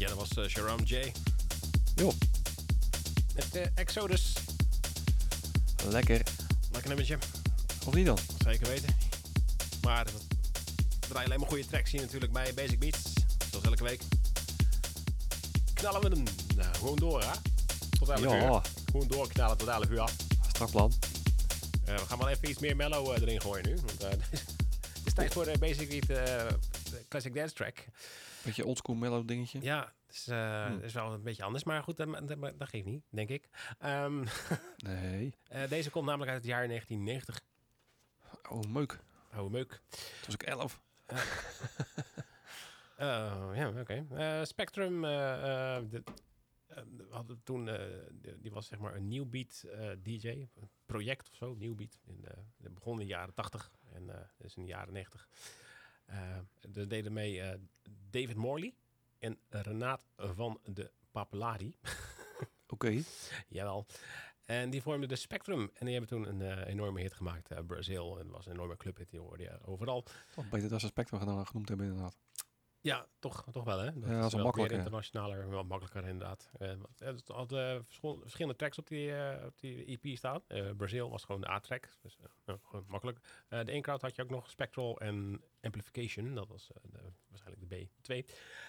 Ja, dat was eh, Sharam J. Joh, Met eh, Exodus. lekker. Lekker nummertje. Of niet dan? Zeker weten. Maar we draaien alleen maar goede tracks hier natuurlijk bij Basic Beats. Zoals elke week. Knallen we hem nou, gewoon door, hè? Tot 11 Ja. uur. Gewoon doorknallen tot 11 uur. Strak plan. Eh, we gaan wel even iets meer mellow erin gooien nu. Want, het is tijd voor de Basic Beat Classic Dance Track. Beetje oldschool mellow dingetje. Ja, het is, het is wel een beetje anders. Maar goed, dat, dat, dat geeft niet, denk ik. Ehm, Nee. eh, deze komt namelijk uit het jaar 1990. Oh, meuk. Oude meuk. Toen was ik 11. Eh, ja, oké. Spectrum, de, we hadden toen, die was zeg maar een nieuw beat eh, DJ, project of zo, nieuw beat. In, de- begon in de jaren 80 en is in de jaren 90. Eh er deden mee eh, David Morley en Renaat van de Papelari. Oké. Jawel. En die vormden de Spectrum. En die hebben toen een eh, enorme hit gemaakt. eh Brazil. En dat was een enorme clubhit. Die hoorde je overal. Toch beter dat ze Spectrum genoemd hebben inderdaad. Ja, toch, toch wel, hè? Dat dat is wel makkelijker. internationaler, wel makkelijker inderdaad. Eh, het had verschil- verschillende tracks op die, eh, op die EP staan. Eh, Brazil was gewoon de A-track, dus eh, gewoon makkelijk. De Crowd had je ook nog Spectral en Amplification, dat was de- waarschijnlijk de B2.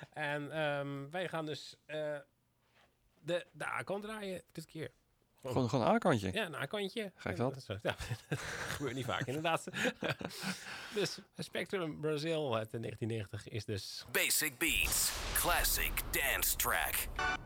En ehm, wij gaan dus de, de A-kant draaien dit keer. Gewoon, gewoon een A-kantje. Ja, een A-kantje. Gek Ja, dat. Ja, dat gebeurt niet vaak inderdaad. dus Spectrum Brazil uit de 1990 is dus Basic Beats. Classic Dance Track.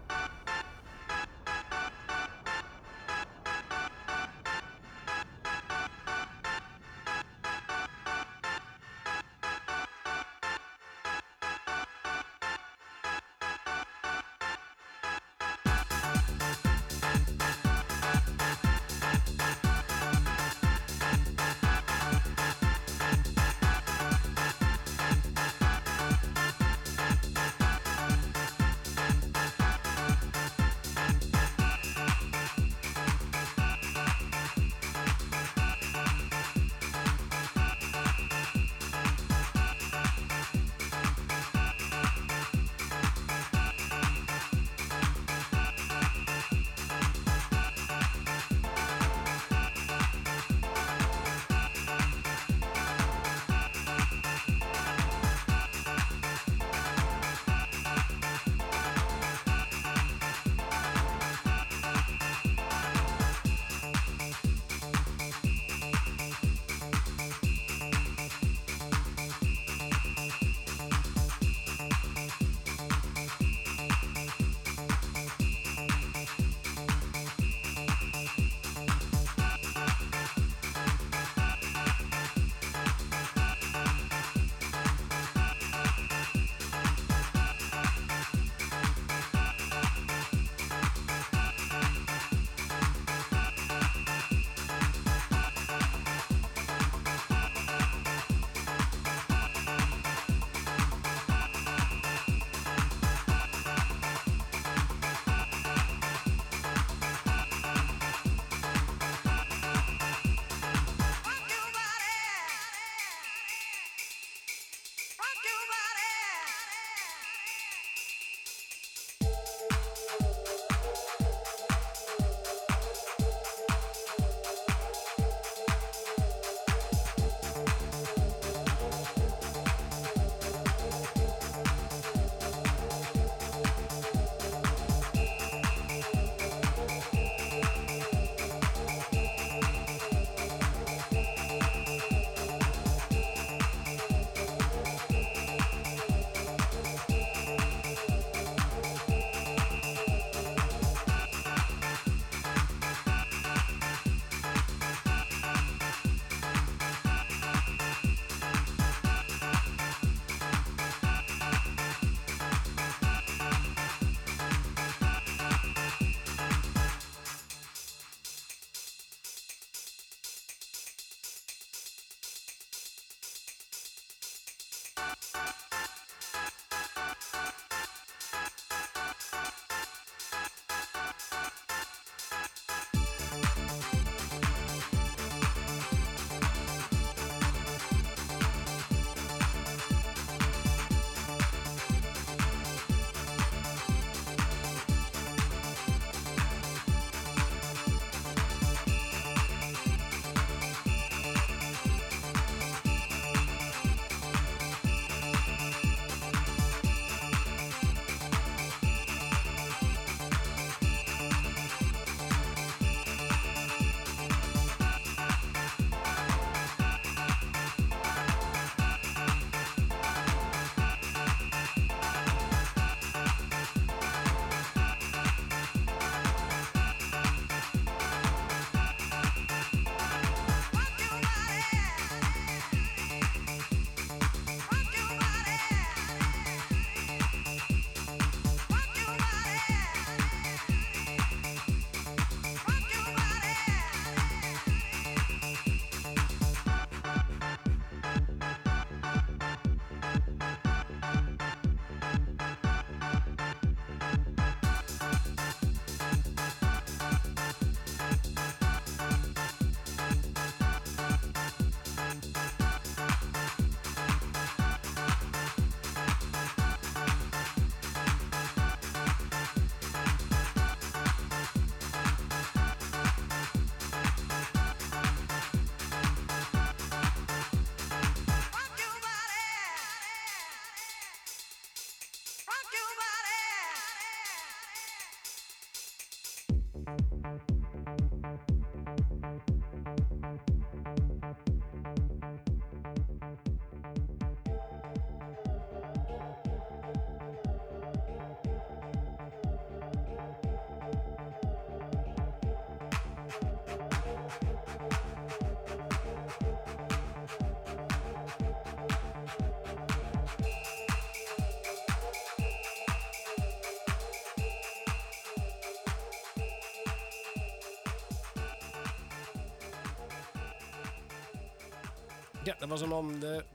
Ja, dat was hem dan de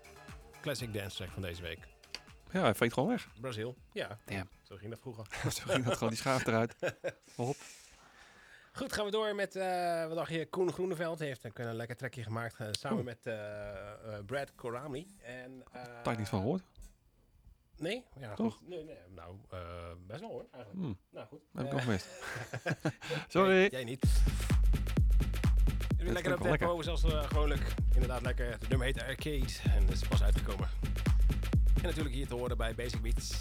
classic dance track van deze week. Ja, hij veegt gewoon weg. Brazil. Ja, Damn. zo ging dat vroeger. Zo ging dat gewoon, die schaaf eruit. Hop. Goed, gaan we door met, eh wat dacht je, Koen Groeneveld heeft ook een lekker trekje gemaakt eh, samen Oeh. met eh, eh, Brad Corami. En, eh, Daar ik niet van gehoord. Nee? Ja, Toch? goed. Nee, nee, nou, eh, best wel hoor, eigenlijk. Hm, Nou goed. heb ik nog gemist. Sorry. Jij niet. Lekker op tempo, zoals uh, gewoonlijk. Inderdaad lekker. Het nummer heet Arcade en is pas uitgekomen. En natuurlijk hier te horen bij Basic Beats.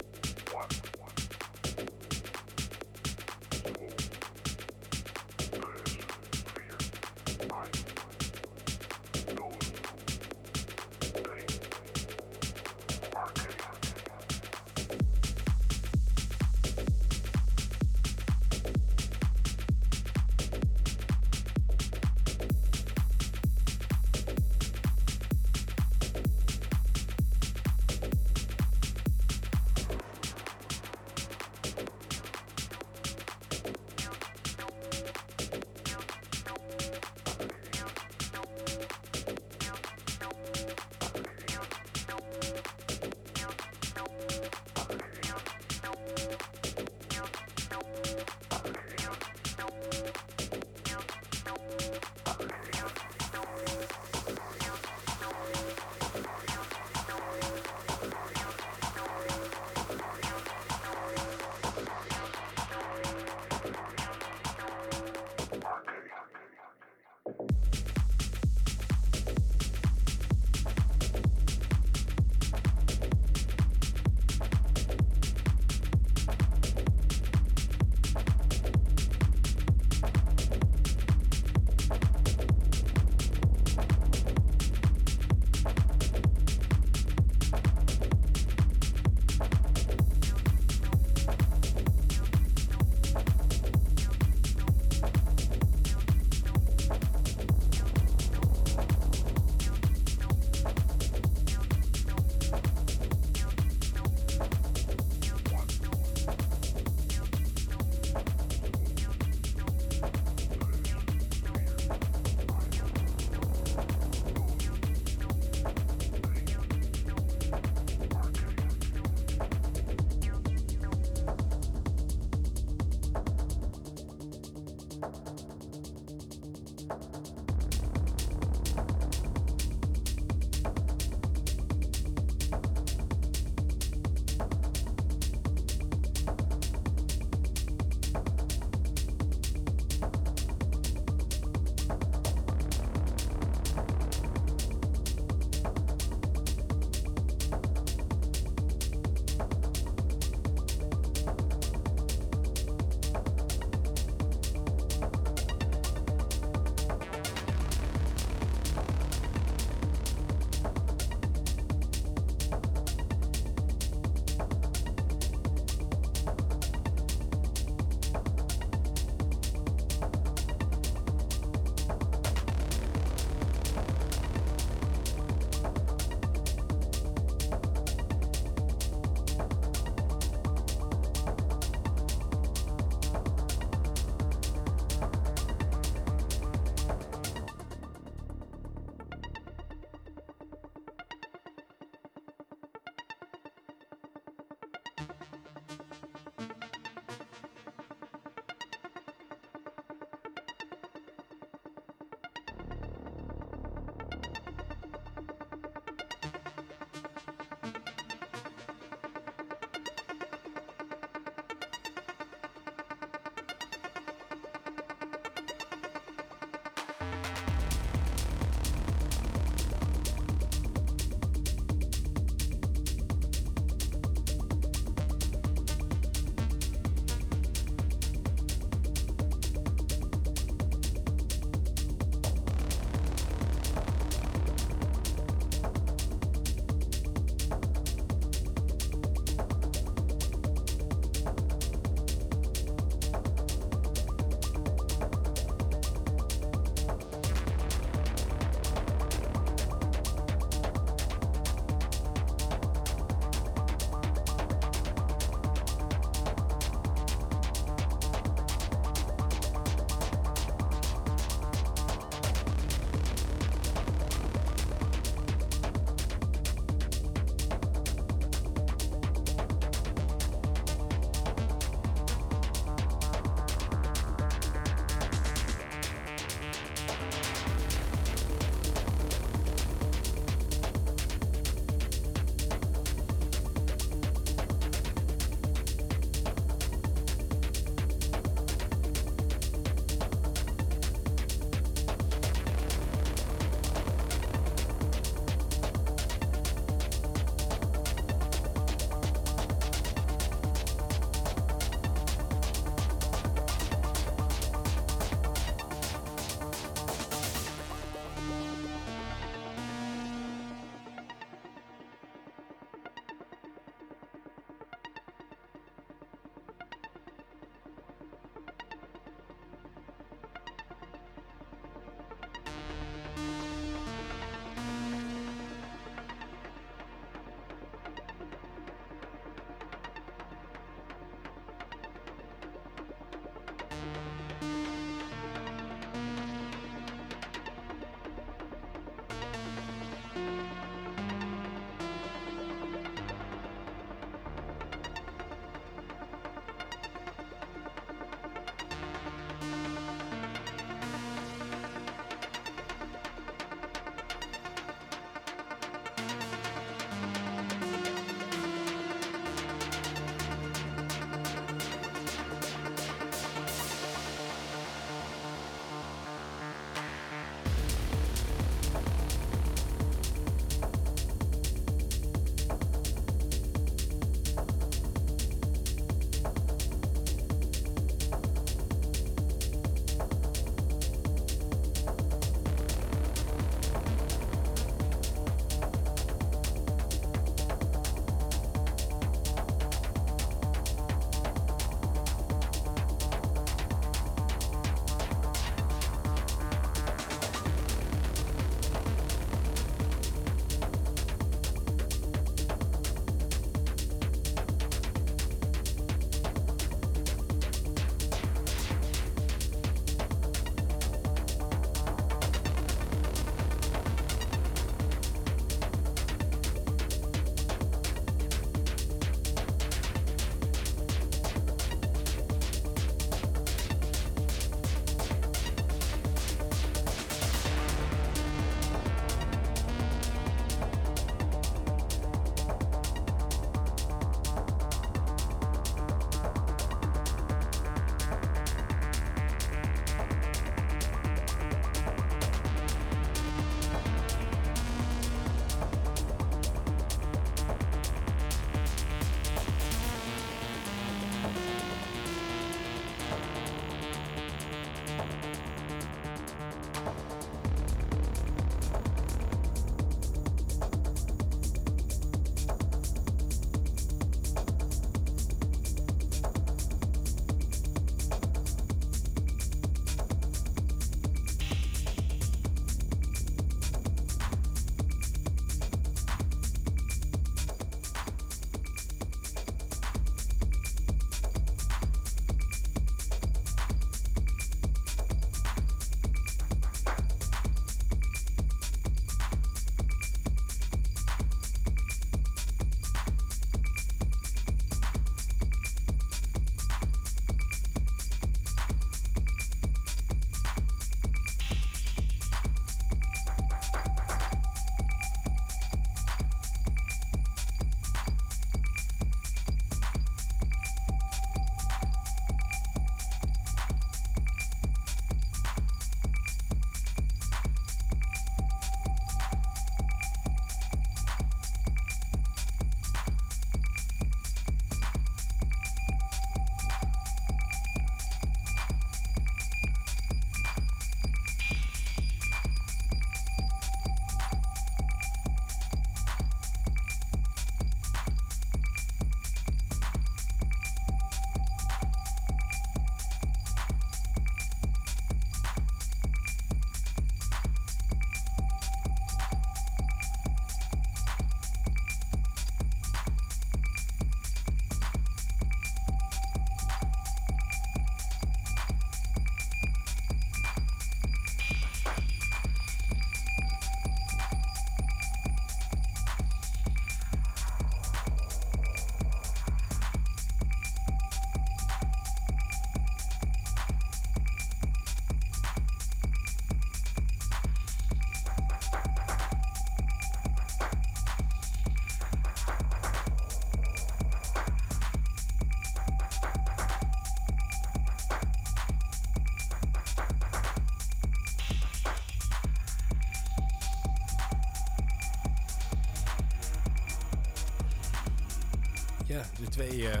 Ja, de twee eh,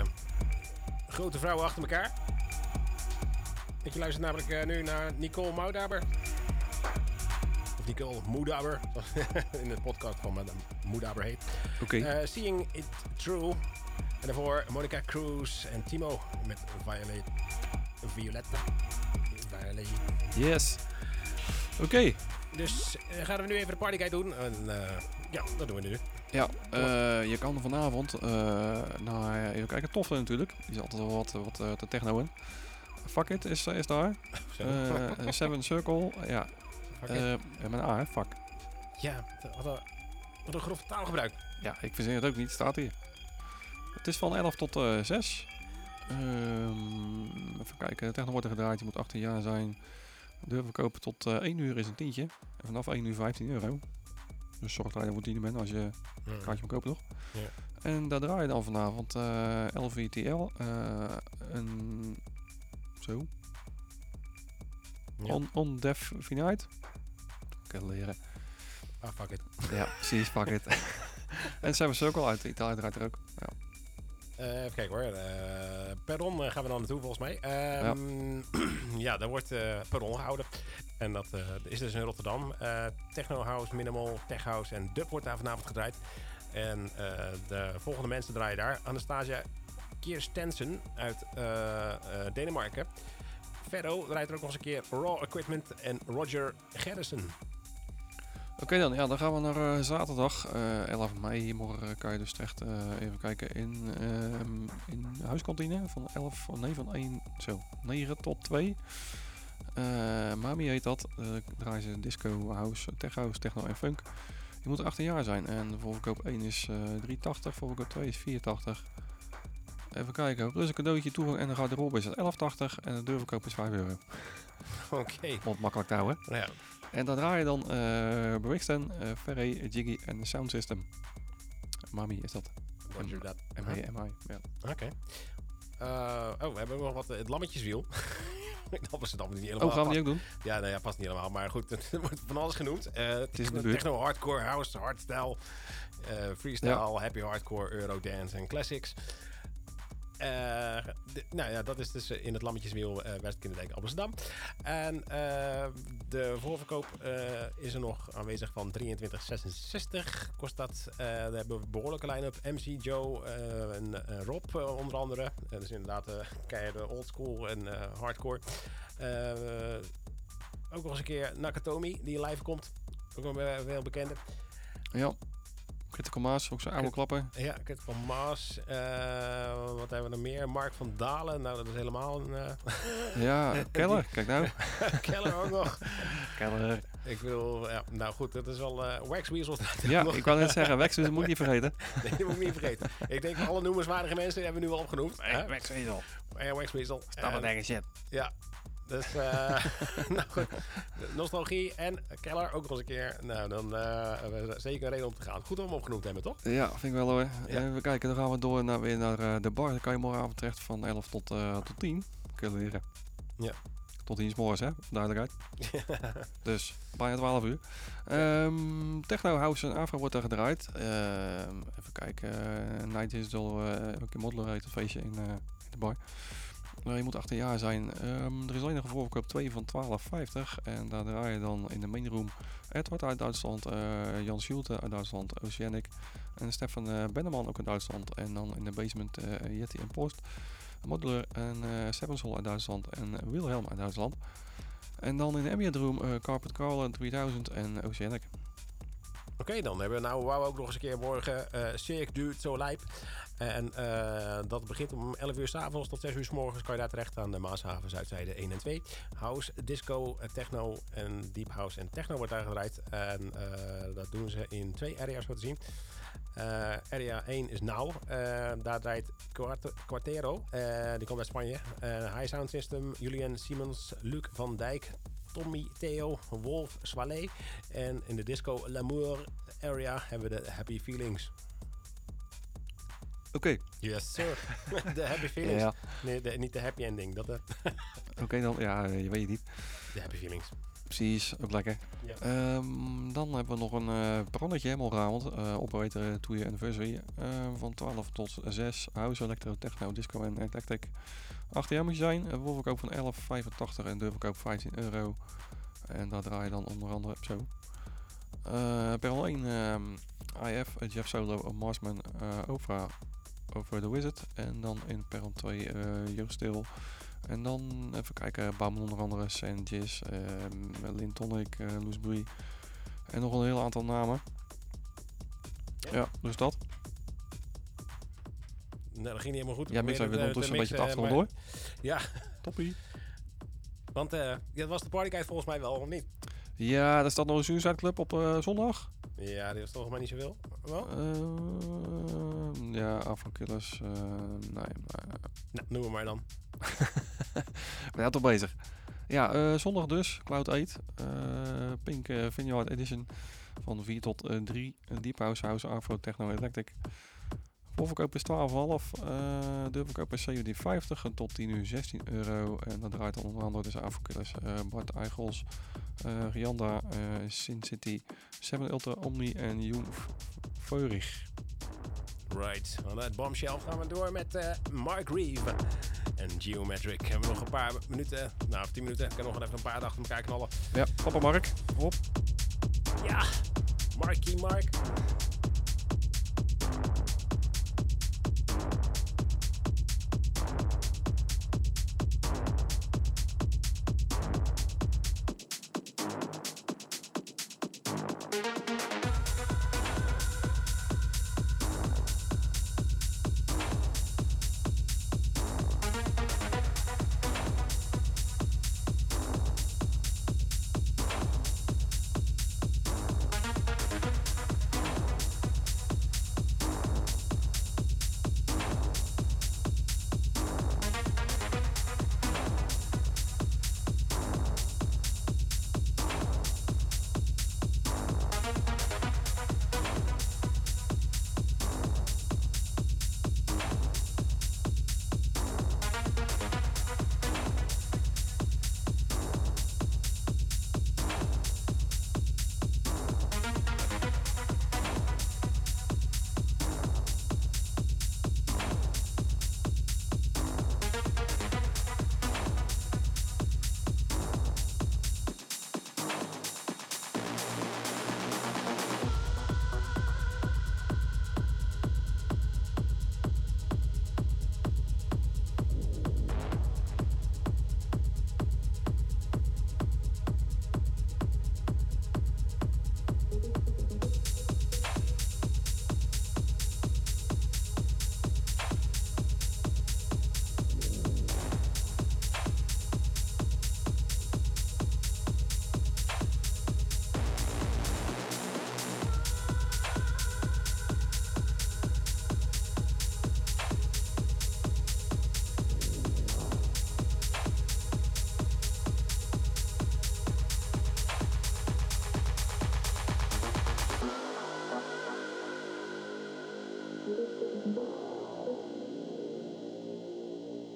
grote vrouwen achter elkaar. Want je luistert namelijk eh, nu naar Nicole Moudaber. Of Nicole Moedaber, in de podcast van Madame Moedaber heet. Oké. Eh, Seeing It True. En daarvoor Monica Cruz en Timo met Violet. Violetta. Violet. yes. Oké. Dus gaan we nu even de partyguide doen. En eh, ja, dat doen we nu. Ja, eh, je kan vanavond uh, naar, even kijken, Toffel natuurlijk. Die is altijd wel wat, wat uh, te techno in. Fuck It is, is daar. Uh, Seven Circle, ja. Uh, met een A, hè? Fuck. Ja, wat een, wat een grof taalgebruik. Ja, ik verzin het ook niet, staat hier. Het is van 11 tot uh, 6. Um, even kijken, techno wordt er gedraaid, je moet 18 jaar zijn. Durven kopen tot uh, 1 uur is een tientje. En vanaf 1 uur 15 euro. Dus zorg dat je voor 10 bent als je een kaartje moet kopen, toch? Ja. En daar draai je dan vanavond uh, LVTL. Uh, een... Zo. Ja. On, on Def Finite. Kan leren. Ah, fuck it. Ja, precies, fuck it. en Seven Circle uit Italië draait er ook. Ja. Uh, even kijken hoor. Uh, Perron uh, gaan we dan naartoe volgens mij. Um, ja. ja, daar wordt Perron gehouden. En dat is dus in Rotterdam. Techno House, Minimal, Tech House en Dub wordt daar vanavond gedraaid. En de volgende mensen draaien daar. Anastasia Kirstensen uit Denemarken. Ferro draait er ook nog eens een keer Raw Equipment en Roger Gerrison. Oké okay dan, ja, dan gaan we naar uh, zaterdag uh, 11 mei. Morgen kan je dus terecht uh, even kijken in, in de huiskantine van 11, van, nee, van 1, zo, 9 tot 2. Mami heet dat. draaien ze disco, house, tech house, techno en funk. Je moet 18 jaar zijn en de voorverkoop 1 is 380, voorverkoop 2 is 480. Even kijken, plus een cadeautje, toegang en de garderobe is het 1180 en de deurverkoop is 5 euro. Oké. Okay. Om het makkelijk te houden. Ja. En dan draai je dan uh, Brixton, uh, Ferry, Jiggy en Sound System. Mami is dat. Roger dat. MI, MI, ja. Oké. Uh, oh, we hebben nog wat, het lammetjeswiel. dat was het allemaal niet helemaal. Oh, gaan we die ook doen? Ja, nou ja, past niet helemaal. Maar goed, er wordt van alles genoemd. het is. Techno, hardcore, house, hardstyle, freestyle, ja. happy hardcore, eurodance en classics. Uh, de, nou ja, dat is dus in het Lammetjeswiel uh, Westkinderdijk Amsterdam. En uh, de voorverkoop is er nog aanwezig van 23,66 kost dat. we hebben een behoorlijke line-up. MC Joe en Rob onder andere. dus inderdaad keiharde oldschool en hardcore. ook nog eens een keer Nakatomi die live komt. Ook een heel bekende. Ja. Critical Maas, ook zo'n oude klappen. Ja, Critical Maas. Uh, wat hebben we er meer? Mark van Dalen. Nou, dat is helemaal een... Uh, ja, Keller. Kijk nou. Keller ook nog. Keller. Ik wil, ja, nou goed, dat is wel uh, Wax Weasels. Ja, ik wou net zeggen, Wax Weasel moet je niet vergeten. nee, die moet ik niet vergeten. Ik denk alle noemenswaardige mensen hebben we nu al opgenoemd. Hey, Wax Weasel. Ja, Wax Weasel. Stap het shit. Ja, dus uh, nou goed, nostalgie en Keller ook nog eens een keer. Nou, dan uh, hebben we zeker een reden om te gaan. Goed om hem opgenoemd hebben, toch? Ja, vind ik wel hoor. Ja. Even kijken, dan gaan we door naar, weer naar uh, de bar. Dan kan je morgenavond terecht van 11 tot, tot 10. Kun je leren. Ja. Tot 10 is morgens, hè? Duidelijkheid. dus bijna 12 uur. Um, Techno House en Afro wordt er gedraaid. Uh, even kijken. Night Digital, uh, een keer modder heet het feestje in, in de bar. Uh, je moet 18 jaar zijn. Um, er is alleen een voorverkoop 2 van 12,50. En daar draai je dan in de mainroom Edward uit Duitsland, uh, Jan Schulte uit Duitsland, Oceanic en Stefan uh, Benneman ook uit Duitsland. En dan in de basement Yeti en Post, Modular en Sevensol uit Duitsland en Wilhelm uit Duitsland. En dan in de ambient room Carpet Crawler 3000 en Oceanic. Oké, dan hebben we nou wou ook nog eens een keer morgen uh, Cirque du Soleil. En uh, dat begint om 11 uur s avonds tot 6 uur s morgens. Kan je daar terecht aan de Maashaven Zuidzijde 1 en 2. House, disco, techno en deep house en techno wordt daar gedraaid. En uh, dat doen ze in twee areas zo te zien. Area 1 is Now. daar draait Quartero. die komt uit Spanje. High Sound System, Julian Simons, Luc van Dijk, Tommy, Theo, Wolf, Soilet. En in de disco L'amour area hebben we de Happy Feelings. Oké. Yes, sir. de Happy Feelings. Ja. Nee, de, niet de Happy Ending. Dat, uh. Oké okay, dan, ja, je weet het niet. De Happy Feelings. Precies, ook lekker. Ja. Ehm, dan hebben we nog een eh brandetje helemaal gehaald. eh operator to your anniversary. eh, van 12 tot 6. House, Electro, Techno, Disco en Eclectic. 8 jaar moet je zijn. Een voorverkoop van 11,85 en deurverkoop 15 euro. En daar draai je dan onder andere op zo. Eh per 1 ehm, IF, eh, Jeff Solo, eh, Marsman, eh Oprah over The Wizard. En dan in perron 2 eh Jeugdstil. En dan even kijken, Bouwman onder andere, Sandjes, um, Lintonic, uh, Loosbury. En nog een heel aantal namen. Ja. Dus dat. Nou, dat ging niet helemaal goed. Ja, mix de- ondertussen de een beetje het eh, achtergrond maar- door. Ja, Toppie. want eh dat was de partyguide volgens mij wel, of niet? Ja, er staat nog een Suicide Club op eh, zondag. Ja, die was volgens mij niet zoveel. Wel? Eh, ja, Afro-Killers. eh, nee, maar... Nou, noem hem maar dan. Ben net al bezig. Ja, eh, zondag dus, Cloud 8. eh, Pink Vineyard Edition. Van 4 tot eh 3. Deep House House Afro Techno Electric. Voorverkoop is 12,5. eh deurverkoop is 17,50. En tot 10 uur 16 euro. En dat draait onder andere dus Afro-Killers. eh Bart Eichels. eh Rianda. eh Sin City. Seven Ultra Omni en Jung Feurig. Right. Vanuit Bombshell gaan we door met Mark Reeve. En Geometric hebben we nog een paar minuten, nou tien minuten. Ik kan nog even een paar achter elkaar knallen. Ja, papa Mark. Op. Ja, Marky Mark.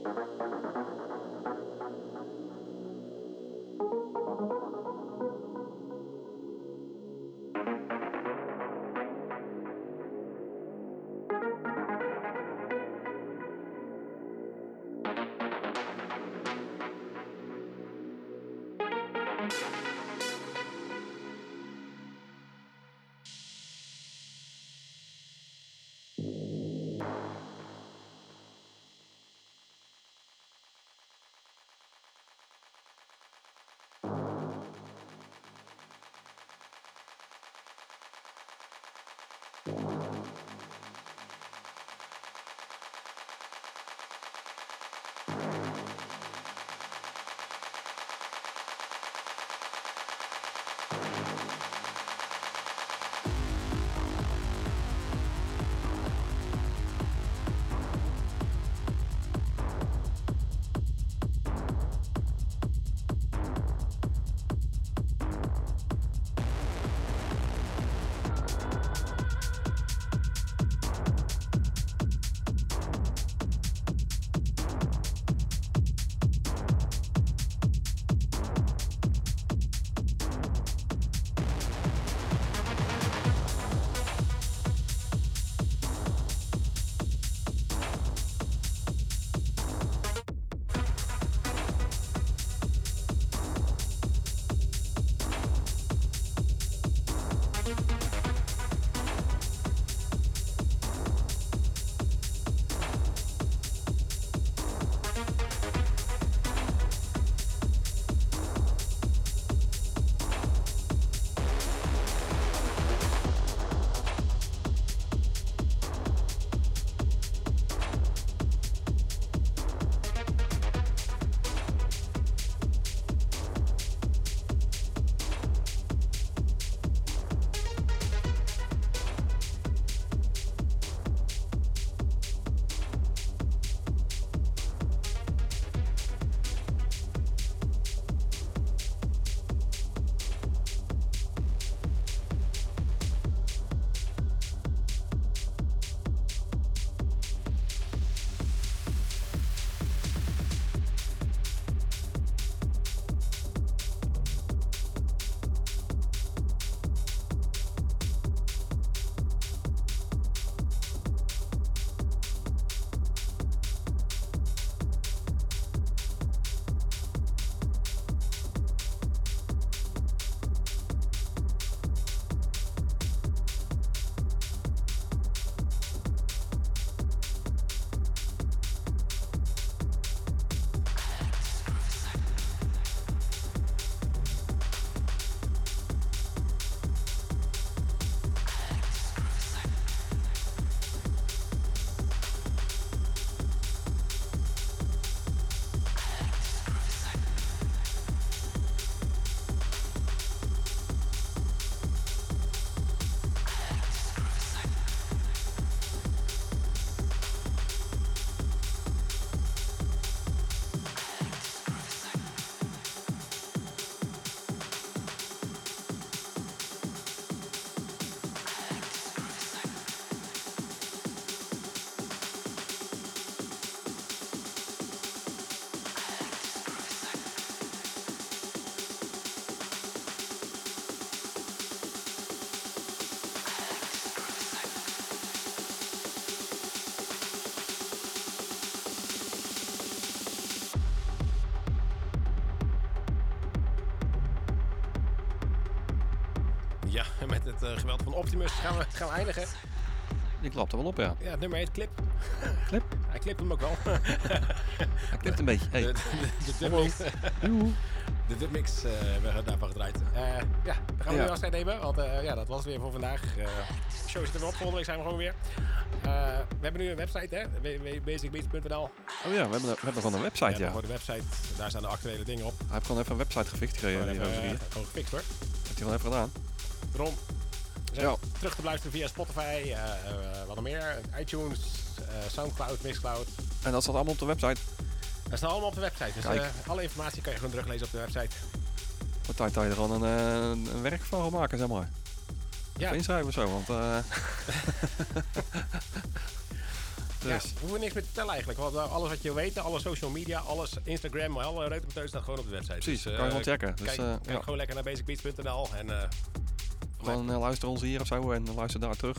Thank you. Ja, met het eh, geweld van Optimus gaan we, gaan we eindigen. Die klapt er wel op, ja. Ja, het nummer heet Clip. Clip? Hij klipt hem ook wel. Hij klipt een beetje. De, Hey. de, de dubmix, de dubmix eh, hebben we daarvan gedraaid. Eh, ja, dan gaan we Ja. nu afscheid nemen. Want ja, dat was het weer voor vandaag. De show zit er weer op. Volgende week zijn we gewoon weer. We hebben nu een website, hè? www.basicbeats.nl. Oh ja, we hebben, we hebben gewoon een website, Ja, de website. Daar staan de actuele dingen op. Hij heeft gewoon even een website gefixt gekregen. Gewoon even, gewoon gefixt hoor. Heeft hij gewoon even gedaan. Daarom. We zijn Ja. terug te beluisteren via Spotify, eh, eh, wat nog meer, iTunes, eh, Soundcloud, Mixcloud. En dat staat allemaal op de website. Dat staat allemaal op de website. Dus alle informatie kan je gewoon teruglezen op de website. Wat tijd dat je er gewoon een, een werk van gaat maken, zeg maar. Ja. Of inschrijven of zo, want... eh Ja, dus, we hoeven niks meer te vertellen eigenlijk. Want alles wat je weet, alle social media, alles, Instagram, alle reutemeteus staat gewoon op de website. precies, Dus, kan je gewoon checken. Dus Kijk, kijk ja, gewoon lekker naar basicbeats.nl en gewoon eh, luister ons hier of zo en luister daar terug.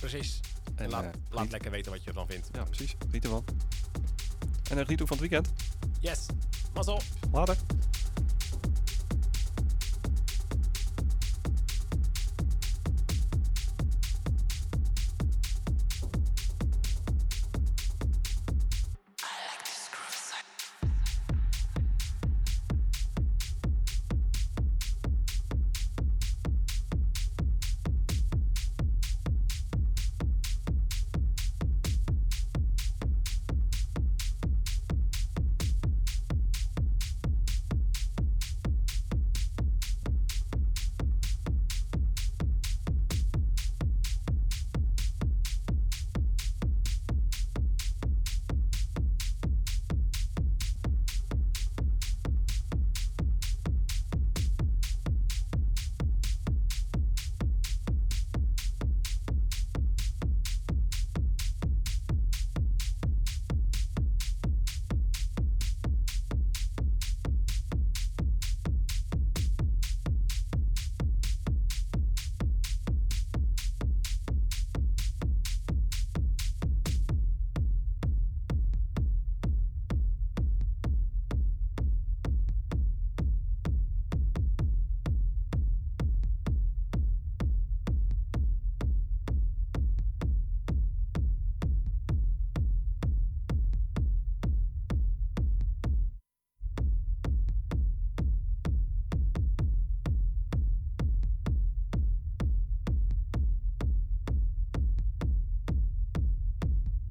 precies. En, En, laat, eh, laat lekker weten wat je ervan vindt. Ja, precies. Geniet ervan. En eh, geniet ook van het weekend. Yes, mazzel! Later.